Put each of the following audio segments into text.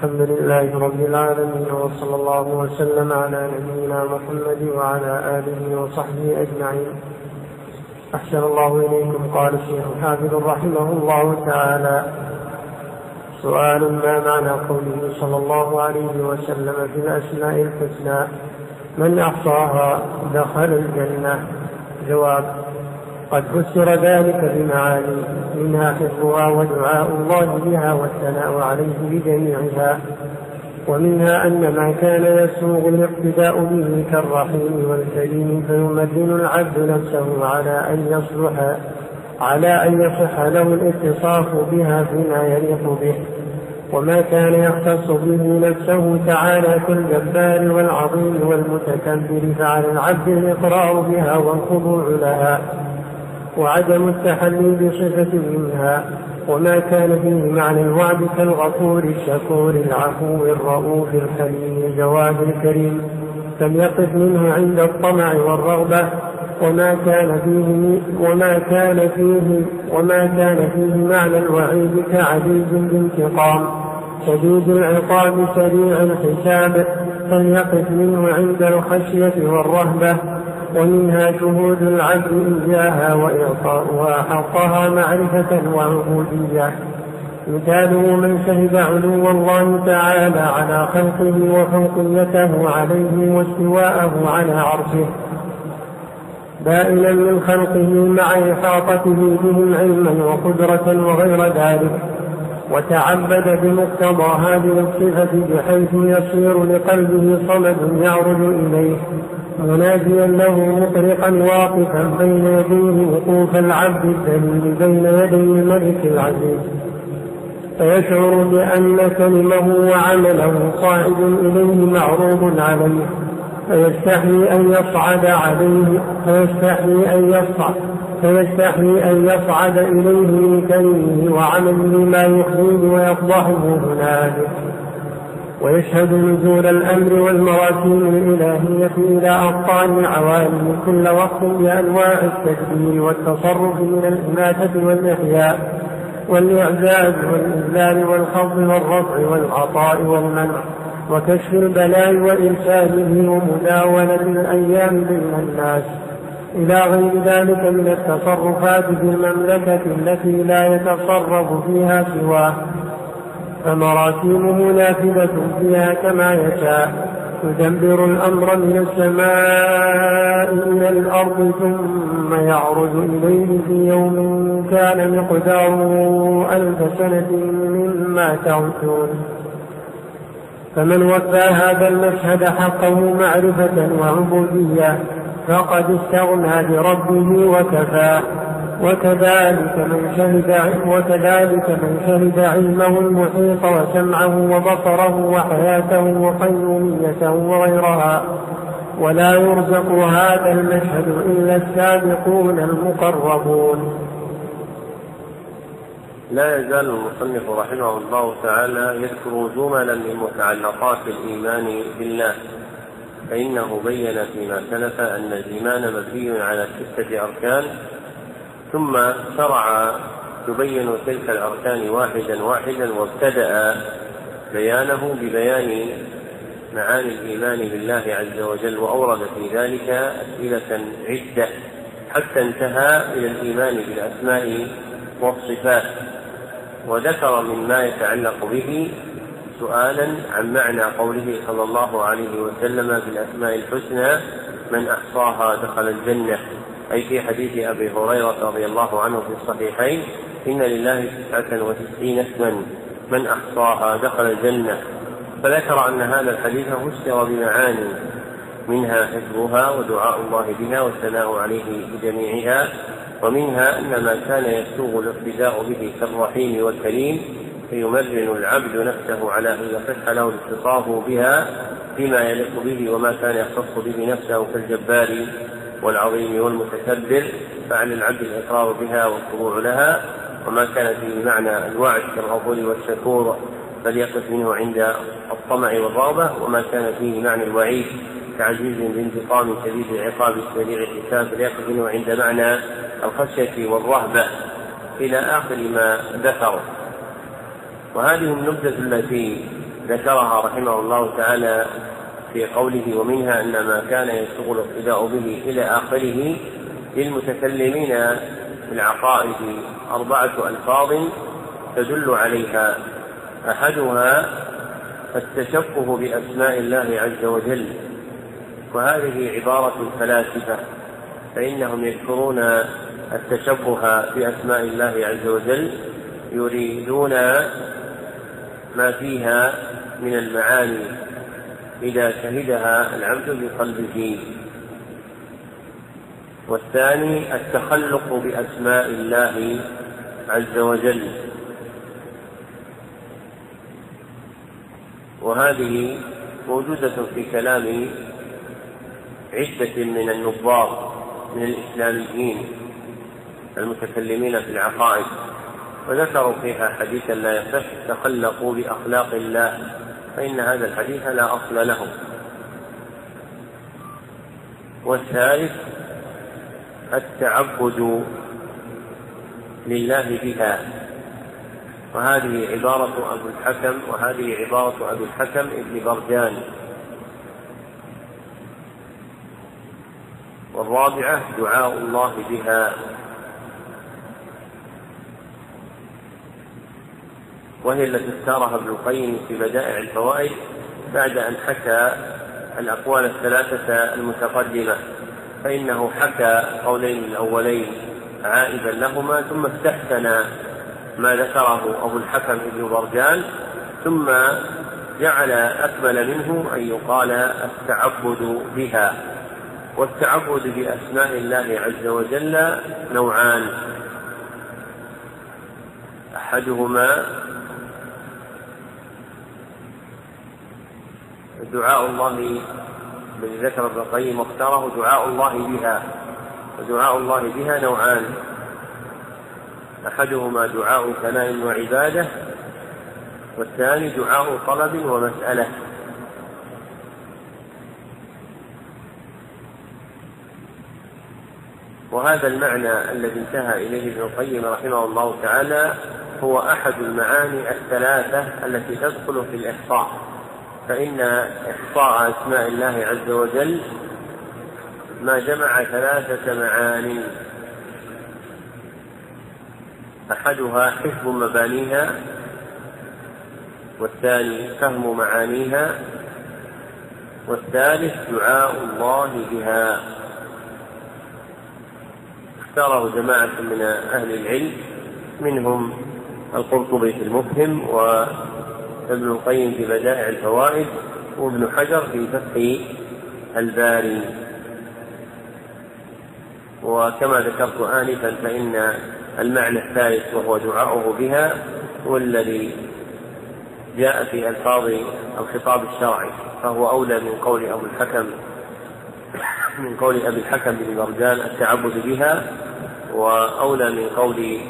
الحمد لله رب العالمين وصلى الله وسلم على نبينا محمد وعلى آله وصحبه أجمعين. أحسن الله إليكم قال الشيخ حافظ رحمه الله تعالى. سؤال ما معنى قوله صلى الله عليه وسلم في الأسماء الحسنى؟ من أحصاها دخل الجنة؟ جواب قد فسر ذلك بمعاني منها حفظها ودعاء الله بها والثناء عليه بجميعها ومنها أن ما كان يسوغ الاقتداء به كالرحيم والكريم فيمدن العبد نفسه على أن يصلح على أن يصح له الاتصاف بها فيما يليق به وما كان يختص به نفسه تعالى كالجبار والعظيم والمتكبر فعلى العبد الإقرار بها والخضوع لها. وعدم التحلي بصفة منها وما كان فيه معنى الوعد كالغفور الشكور العفو الرؤوف الحليم الجواد الكريم. فليقف منه عند الطمع والرغبة وما كان فيه وما كان فيه وما كان فيه معنى الوعيد كعزيز الانتقام. شديد العقاب سريع الحساب فليقف منه عند الخشية والرهبة ومنها شهود العبد إياها وإعطاؤها حقها معرفة وعبودية. مثاله من شهد علو الله تعالى على خلقه وفوقيته عليه واستواءه على عرشه. بائنا من خلقه مع إحاطته بهم علما وقدرة وغير ذلك. وتعبد بمقتضى هذه الصفة بحيث يصير لقلبه صمد يعرج إليه. مناديا له مطرقا واقفا بين يديه وقوف العبد الذليل بين يدي الملك العزيز. فيشعر بأن كلمه وعمله صاعد إليه معروض عليه. فيستحي أن يصعد عليه فيستحي أن يصعد فيستحي أن يصعد إليه من كلمه وعمله ما يخزيه ويفضحه هنالك. ويشهد نزول الأمر والمراسيم الإلهية إلى أبطال العوالم كل وقت بأنواع التدبير والتصرف من الإماتة والإحياء والإعزاز والإذلال والخفض والرفع والعطاء والمنع وكشف البلاء وإرساله ومداولة الأيام بين الناس إلى غير ذلك من التصرفات في المملكة التي لا يتصرف فيها سواه فمراسيمه نافذة فيها كما يشاء. يدبر الأمر من السماء إلى الأرض ثم يعرج إليه في يوم كان مقداره ألف سنة مما تعدون. فمن وفى هذا المشهد حقه معرفة وعبودية فقد استغنى بربه وكفاه وكذلك من شهد وكذلك من شهد علمه المحيط وسمعه وبصره وحياته وقيوميته وغيرها. ولا يرزق هذا المشهد إلا السابقون المقربون. لا يزال المصنف رحمه الله تعالى يذكر جملا من متعلقات الإيمان بالله. فإنه بين فيما سلف أن الإيمان مبني على ستة أركان. ثم شرع يبين تلك الأركان واحدا واحدا وابتدأ بيانه ببيان معاني الإيمان بالله عز وجل وأورد في ذلك أسئلة عدة حتى انتهى إلى الإيمان بالأسماء والصفات. وذكر مما يتعلق به سؤالا عن معنى قوله صلى الله عليه وسلم في الأسماء الحسنى من أحصاها دخل الجنة. أي في حديث أبي هريرة رضي الله عنه في الصحيحين إن لله تسعة وتسعين اسما من أحصاها دخل الجنة. فذكر أن هذا الحديث فسر بمعاني منها حفظها ودعاء الله بها والثناء عليه بجميعها ومنها أن ما كان يسوغ الاقتداء به كالرحيم والكريم فيمرن العبد نفسه على أن يصح له الاتصاف بها فيما يليق به وما كان يختص به نفسه كالجبار والعظيم والمتكبر فعلى العبد الإقرار بها والخضوع لها وما كان فيه معنى الوعد كالغفور والشكور فليقف منه عند الطمع والرغبة وما كان فيه معنى الوعيد كعزيز بانتقام شديد العقاب سريع الحساب فليقف منه عند معنى الخشية والرهبة إلى آخر ما ذكر. وهذه النبذة التي ذكرها رحمه الله تعالى في قوله ومنها أن ما كان يشتغل الاقتداء به إلى آخره للمتكلمين في العقائد أربعة ألفاظ تدل عليها. أحدها التشبه بأسماء الله عز وجل وهذه عبارة الفلاسفة فإنهم يذكرون التشبه بأسماء الله عز وجل يريدون ما فيها من المعاني. إذا شهدها العبد بقلبه. والثاني التخلق بأسماء الله عز وجل. وهذه موجودة في كلام عدة من النظار من الإسلاميين المتكلمين في العقائد. وذكروا فيها حديثا لا يصح تخلقوا بأخلاق الله. فإن هذا الحديث لا أصل له. والثالث التعبد لله بها. وهذه عبارة أبو الحكم وهذه عبارة أبي الحكم ابن برجان والرابعة دعاء الله بها. وهي التي اختارها ابن القيم في بدائع الفوائد بعد أن حكى الأقوال الثلاثة المتقدمة. فإنه حكى قولين الأولين عائدا لهما ثم استحسن ما ذكره أبو الحكم بن برجان ثم جعل أكمل منه أن يقال التعبد بها. والتعبد بأسماء الله عز وجل نوعان. أحدهما دعاء الله الذي ذكر ابن القيم واختاره دعاء الله بها ودعاء الله بها نوعان. أحدهما دعاء ثناء وعبادة والثاني دعاء طلب ومسألة. وهذا المعنى الذي انتهى إليه ابن القيم رحمه الله تعالى هو أحد المعاني الثلاثة التي تدخل في الإحصاء. فإن إحصاء أسماء الله عز وجل ما جمع ثلاثة معان أحدها حفظ مبانيها والثاني فهم معانيها والثالث دعاء الله بها. اختاره جماعة من أهل العلم منهم القرطبي في المفهم وابن القيم في بدائع الفوائد وابن حجر في فتح الباري. وكما ذكرت آنفا فإن المعنى الثالث وهو دعاؤه بها هو الذي جاء في ألفاظ الخطاب الشرعي فهو أولى من قول أبو الحكم من قول أبي الحكم بن مرجان التعبد بها وأولى من قول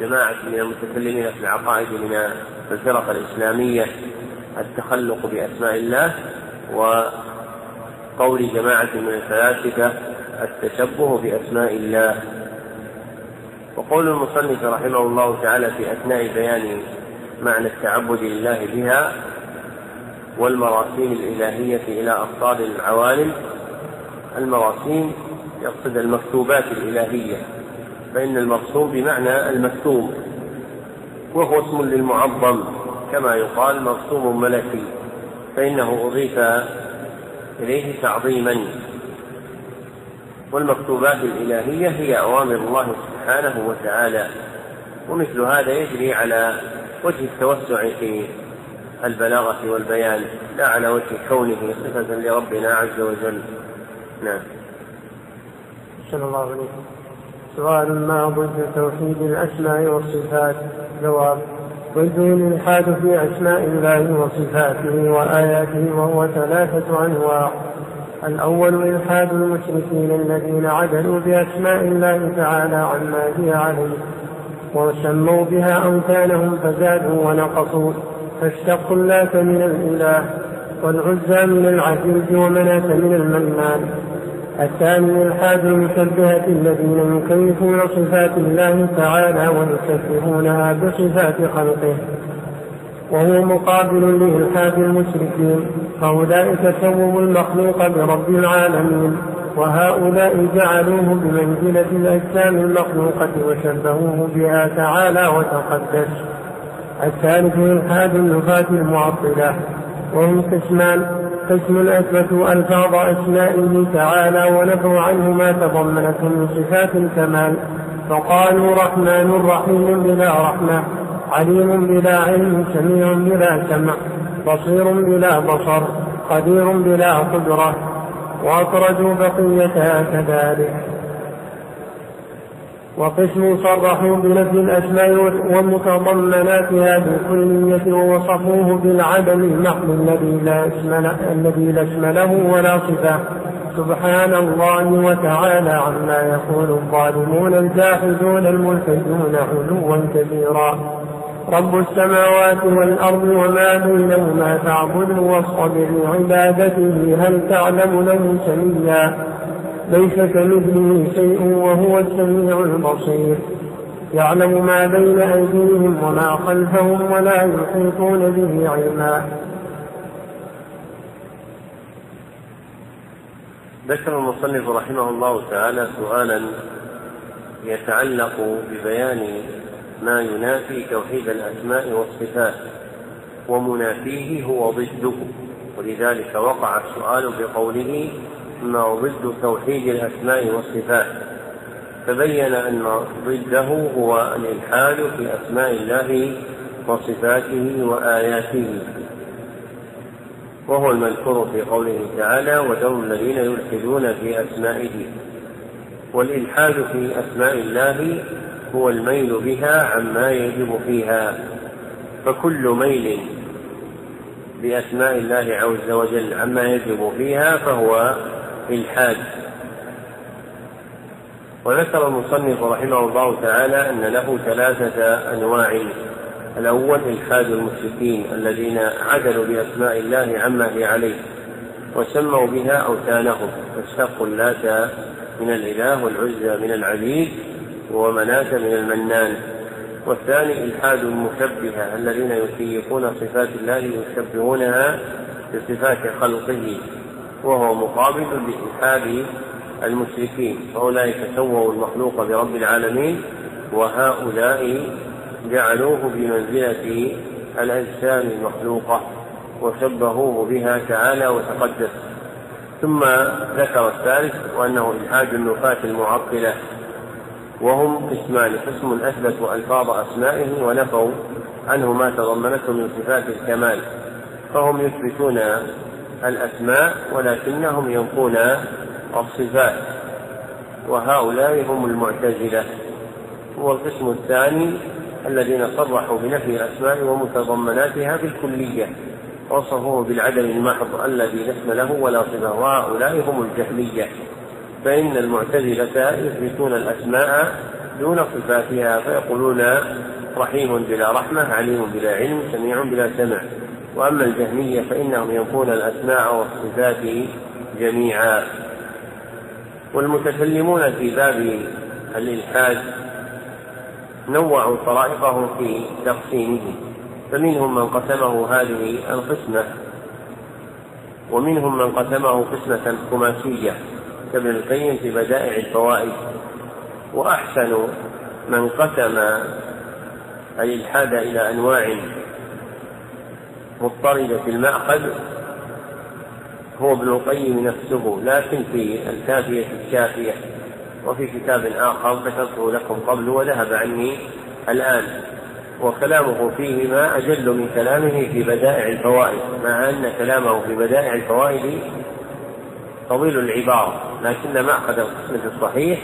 جماعة من المتكلمين في العقائد من الفرق الإسلامية التخلق بأسماء الله وقول جماعة من الفلاسفة التشبه بأسماء الله. وقول المصنف رحمه الله تعالى في أثناء بيان معنى التعبد لله بها والمراسيم الإلهية إلى أبطال العوالم المراسيم يقصد المكتوبات الإلهية فإن المرسوم بمعنى المكتوب. وهو اسم للمعظم كما يقال مرسوم ملكي فإنه أضيف إليه تعظيما. والمكتوبات الإلهية هي أوامر الله سبحانه وتعالى ومثل هذا يجري على وجه التوسع في البلاغة والبيان لا على وجه كونه صفة لربنا عز وجل. نعم. صلى الله عليكم سؤال ما ضد توحيد الأسماء والصفات؟ جواب ضده الإلحاد في أسماء الله وصفاته وآياته وهو ثلاثة أنواع. الأول إلحاد المشركين الذين عدلوا بأسماء الله تعالى عما هي عليه وسموا بها أوثانهم فزادوا ونقصوا. فاشتقوا اللات من الإله والعزى من العزيز ومناة من المنان. الثاني إلحاد المشبهة الذين يكيفون صفات الله تعالى ويشبهونها بصفات خلقه وهو مقابل لإلحاد المشركين فأولئك سووا المخلوق برب العالمين وهؤلاء جعلوه بمنزلة الأجسام المخلوقة وشبهوه بها تعالى وتقدس. الثالث إلحاد النفاة المعطلة وهم قسمان قسم أثبتوا ألفاظ أسمائه تعالى ونفوا عنه ما تضمنته من صفات الكمال. فقالوا رحمن رحيم بلا رحمة عليم بلا علم سميع بلا سمع بصير بلا بصر قدير بلا قدرة وأخرجوا بقيتها كذلك. وقسم صرحوا بنفي الأسماء ومتضمناتها بالكلية ووصفوه بالعدم المحض الذي لا اسم الذي لا اسم له ولا صفة. سبحان الله وتعالى عما يقول الظالمون الجاحدون الملحدون علوا كبيرا. رب السماوات والأرض وما بينهما فاعبده واصطبر لعبادته هل تعلم له سميا ليس كمثله شيء وهو السميع البصير. يعلم ما بين أيديهم وما خلفهم ولا يحيطون به علما. ذكر المصنف رحمه الله تعالى سؤالا يتعلق ببيان ما ينافي توحيد الأسماء والصفات ومنافيه هو ضده ولذلك وقع السؤال بقوله ما ضد توحيد الأسماء والصفات. فبين أن ضده هو الإلحاد في أسماء الله وصفاته وآياته. وهو المذكور في قوله تعالى وذروا الذين يلحدون في أسمائه والإلحاد في أسماء الله هو الميل بها عما يجب فيها. فكل ميل بأسماء الله عز وجل عما يجب فيها فهو إلحاد. وذكر المصنف رحمه الله تعالى أن له ثلاثة أنواع. الأول إلحاد المشركين الذين عدلوا بأسماء الله عما هي عليه وسموا بها أوثانهم. فاشتقوا اللات من الإله والعزى من العبيد ومناة من المنان. والثاني إلحاد المشبهة الذين يكيفون صفات الله يشبهونها بصفات خلقه. وهو مقابل لإلحاد المشركين. فأولئك سووا المخلوق برب العالمين وهؤلاء جعلوه بمنزلة الأجسام المخلوقة وشبهوه بها تعالى وتقدس. ثم ذكر الثالث وأنه إلحاد النفاة المعطلة وهم قسمان قسم أثبتوا ألفاظ أسمائه ونفوا عنه ما تضمنته من صفات الكمال. فهم يثبتون الأسماء ولكنهم ينفون الصفات وهؤلاء هم المعتزلة. والقسم الثاني الذين صرحوا بنفي الأسماء ومتضمناتها بالكلية وصفوه بالعدم المحض الذي اسم له ولا صفة وهؤلاء هم الجهمية. فإن المعتزلة يثبتون الأسماء دون صفاتها فيقولون رحيم بلا رحمة عليم بلا علم سميع بلا سمع. وأما الجهمية فإنهم ينفون الأسماء والصفات جميعا. والمتكلمون في باب الإلحاد نوعوا طرائقهم في تقسيمه فمنهم من قسمه هذه القسمة ومنهم من قسمه قسمة خماسية كابن القيم في بدائع الفوائد. وأحسن من قسم الإلحاد إلى أنواع مضطردة المأخذ هو ابن القيم نفسه لكن في الكافية الشافية وفي كتاب آخر ذكرته لكم قبل وذهب عني الآن وكلامه فيهما أجل من كلامه في بدائع الفوائد مع أن كلامه في بدائع الفوائد طويل العبارة لكن مأخذ القسمة الصحيح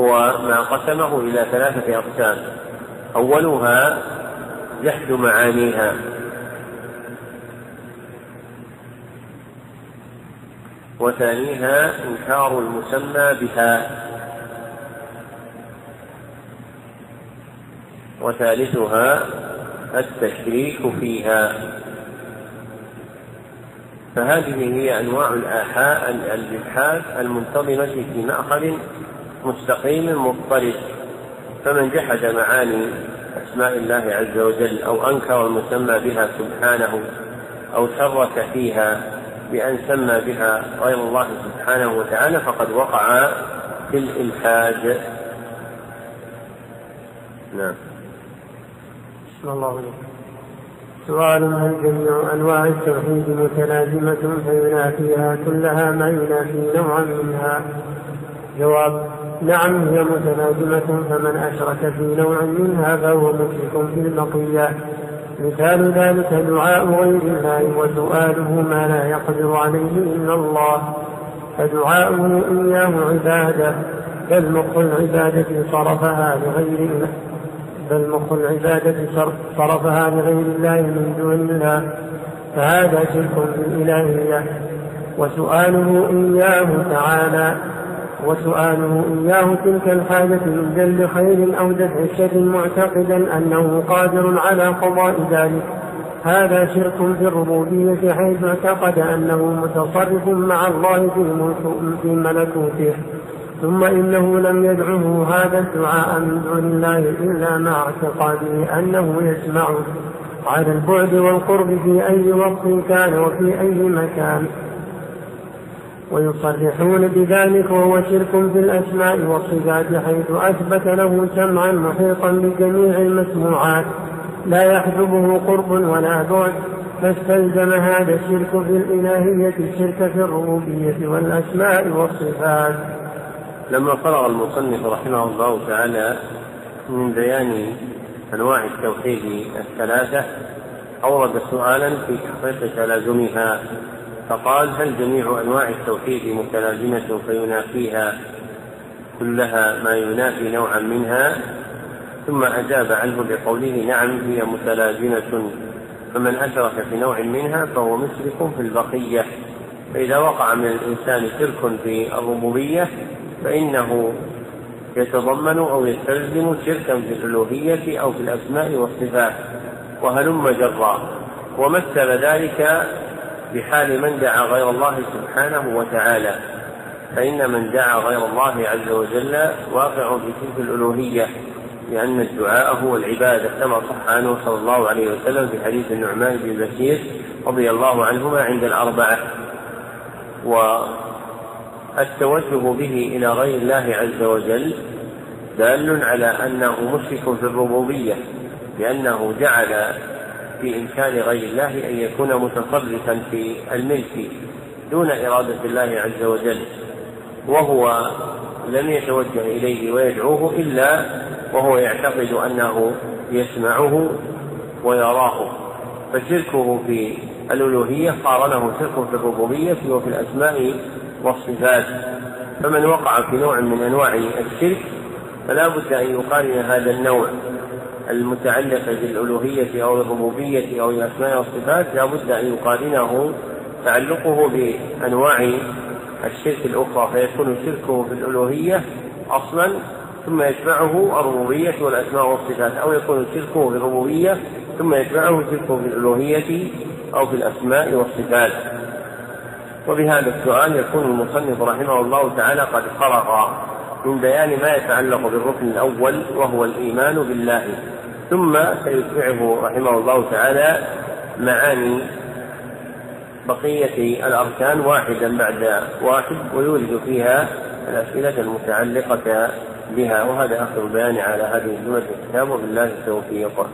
هو ما قسمه إلى ثلاثة أقسام أولها جحد معانيها. وثانيها إنكار المسمى بها. وثالثها التشريك فيها. فهذه هي أنواع الآحاء الإلحاد المنتظمة في مأخذ مستقيم مضطرد. فمن جحد معاني أسماء الله عز وجل أو أنكر المسمى بها سبحانه أو شرك فيها بأن سمى بها غير الله سبحانه وتعالى فقد وقع في الإلحاد نعم بسم الله عليك. سؤال هل جميع أنواع التوحيد متلازمة فينافيها كلها ما ينافي نوعا منها؟ جواب نعم هي متلازمة فمن أشرك في نوع منها فهو مشرك في البقية مثال ذلك دعاء غير الله وسؤاله ما لا يقدر عليه إلا الله. فدعاؤه إياه عبادة بل مخ العبادة صرفها لغير بل مخ العبادة صرفها لغير الله من دون الله. فهذا شرك بالإلهية. وسؤاله إياه تعالى وسؤاله إياه تلك الحاجة من جلب خير أو دفع شر معتقدا أنه قادر على قضاء ذلك. هذا شرك في الربوبية حيث اعتقد أنه متصرف مع الله في ملكوته. ثم إنه لم يدعه هذا الدعاء من دون الله إلا مع اعتقاده أنه يسمعه. على البعد والقرب في أي وقت كان وفي أي مكان. ويصرحون بذلك وهو شرك في الأسماء والصفات حيث أثبت له سمعا محيطا بجميع المسموعات. لا يحجبه قرب ولا بعد فاستلزم هذا الشرك في الإلهية الشرك في الربوبية والأسماء والصفات. لما فرغ المصنف رحمه الله تعالى من بيان أنواع التوحيد الثلاثة أورد سؤالا في تحقيق تلازمها فقال هل جميع أنواع التوحيد متلازمة فينافيها كلها ما ينافي نوعا منها؟ ثم أجاب عنه بقوله نعم هي متلازمة فمن أشرك في نوع منها فهو مشرك في البقية. فإذا وقع من الإنسان شرك في الربوبية فإنه يتضمن أو يستلزم شركا في الألوهية أو في الأسماء والصفات وهلم جرا. ومثل ذلك بحال من دعا غير الله سبحانه وتعالى فإن من دعا غير الله عز وجل واقع في تلك الألوهية لأن الدعاء هو العبادة كما صح عنه صلى الله عليه وسلم في حديث النعمان بن بشير رضي الله عنهما عند الأربعة. والتوجه به إلى غير الله عز وجل دال على أنه مشرك في الربوبية لأنه جعل في إمكان غير الله أن يكون متصرفا في الملك دون إرادة الله عز وجل وهو لم يتوجه إليه ويدعوه إلا وهو يعتقد أنه يسمعه ويراه. فشركه في الألوهية قارنه شرك في الربوبية وفي الأسماء والصفات. فمن وقع في نوع من أنواع الشرك فلا بد أن يقارن هذا النوع. المتعلقة بالألوهية أو الربوبية أو الأسماء والصفات لا بد أن يقارنه. تعلقه بأنواع الشرك الأخرى فيكون شركه في الألوهية أصلا ثم يتبعه الربوبية والأسماء والصفات أو يكون شركه في الربوبية ثم يتبعه شركه في الألوهية أو في الأسماء والصفات. وبهذا السؤال يكون المصنف رحمه الله تعالى قد فرغ من بيان ما يتعلق بالركن الأول وهو الإيمان بالله. ثم سيتبعه رحمه الله تعالى معاني بقية الأركان واحدا بعد واحد ويورد فيها الأسئلة المتعلقة بها وهذا آخر البيان على هذه الجملة الكتاب وبالله التوفيق.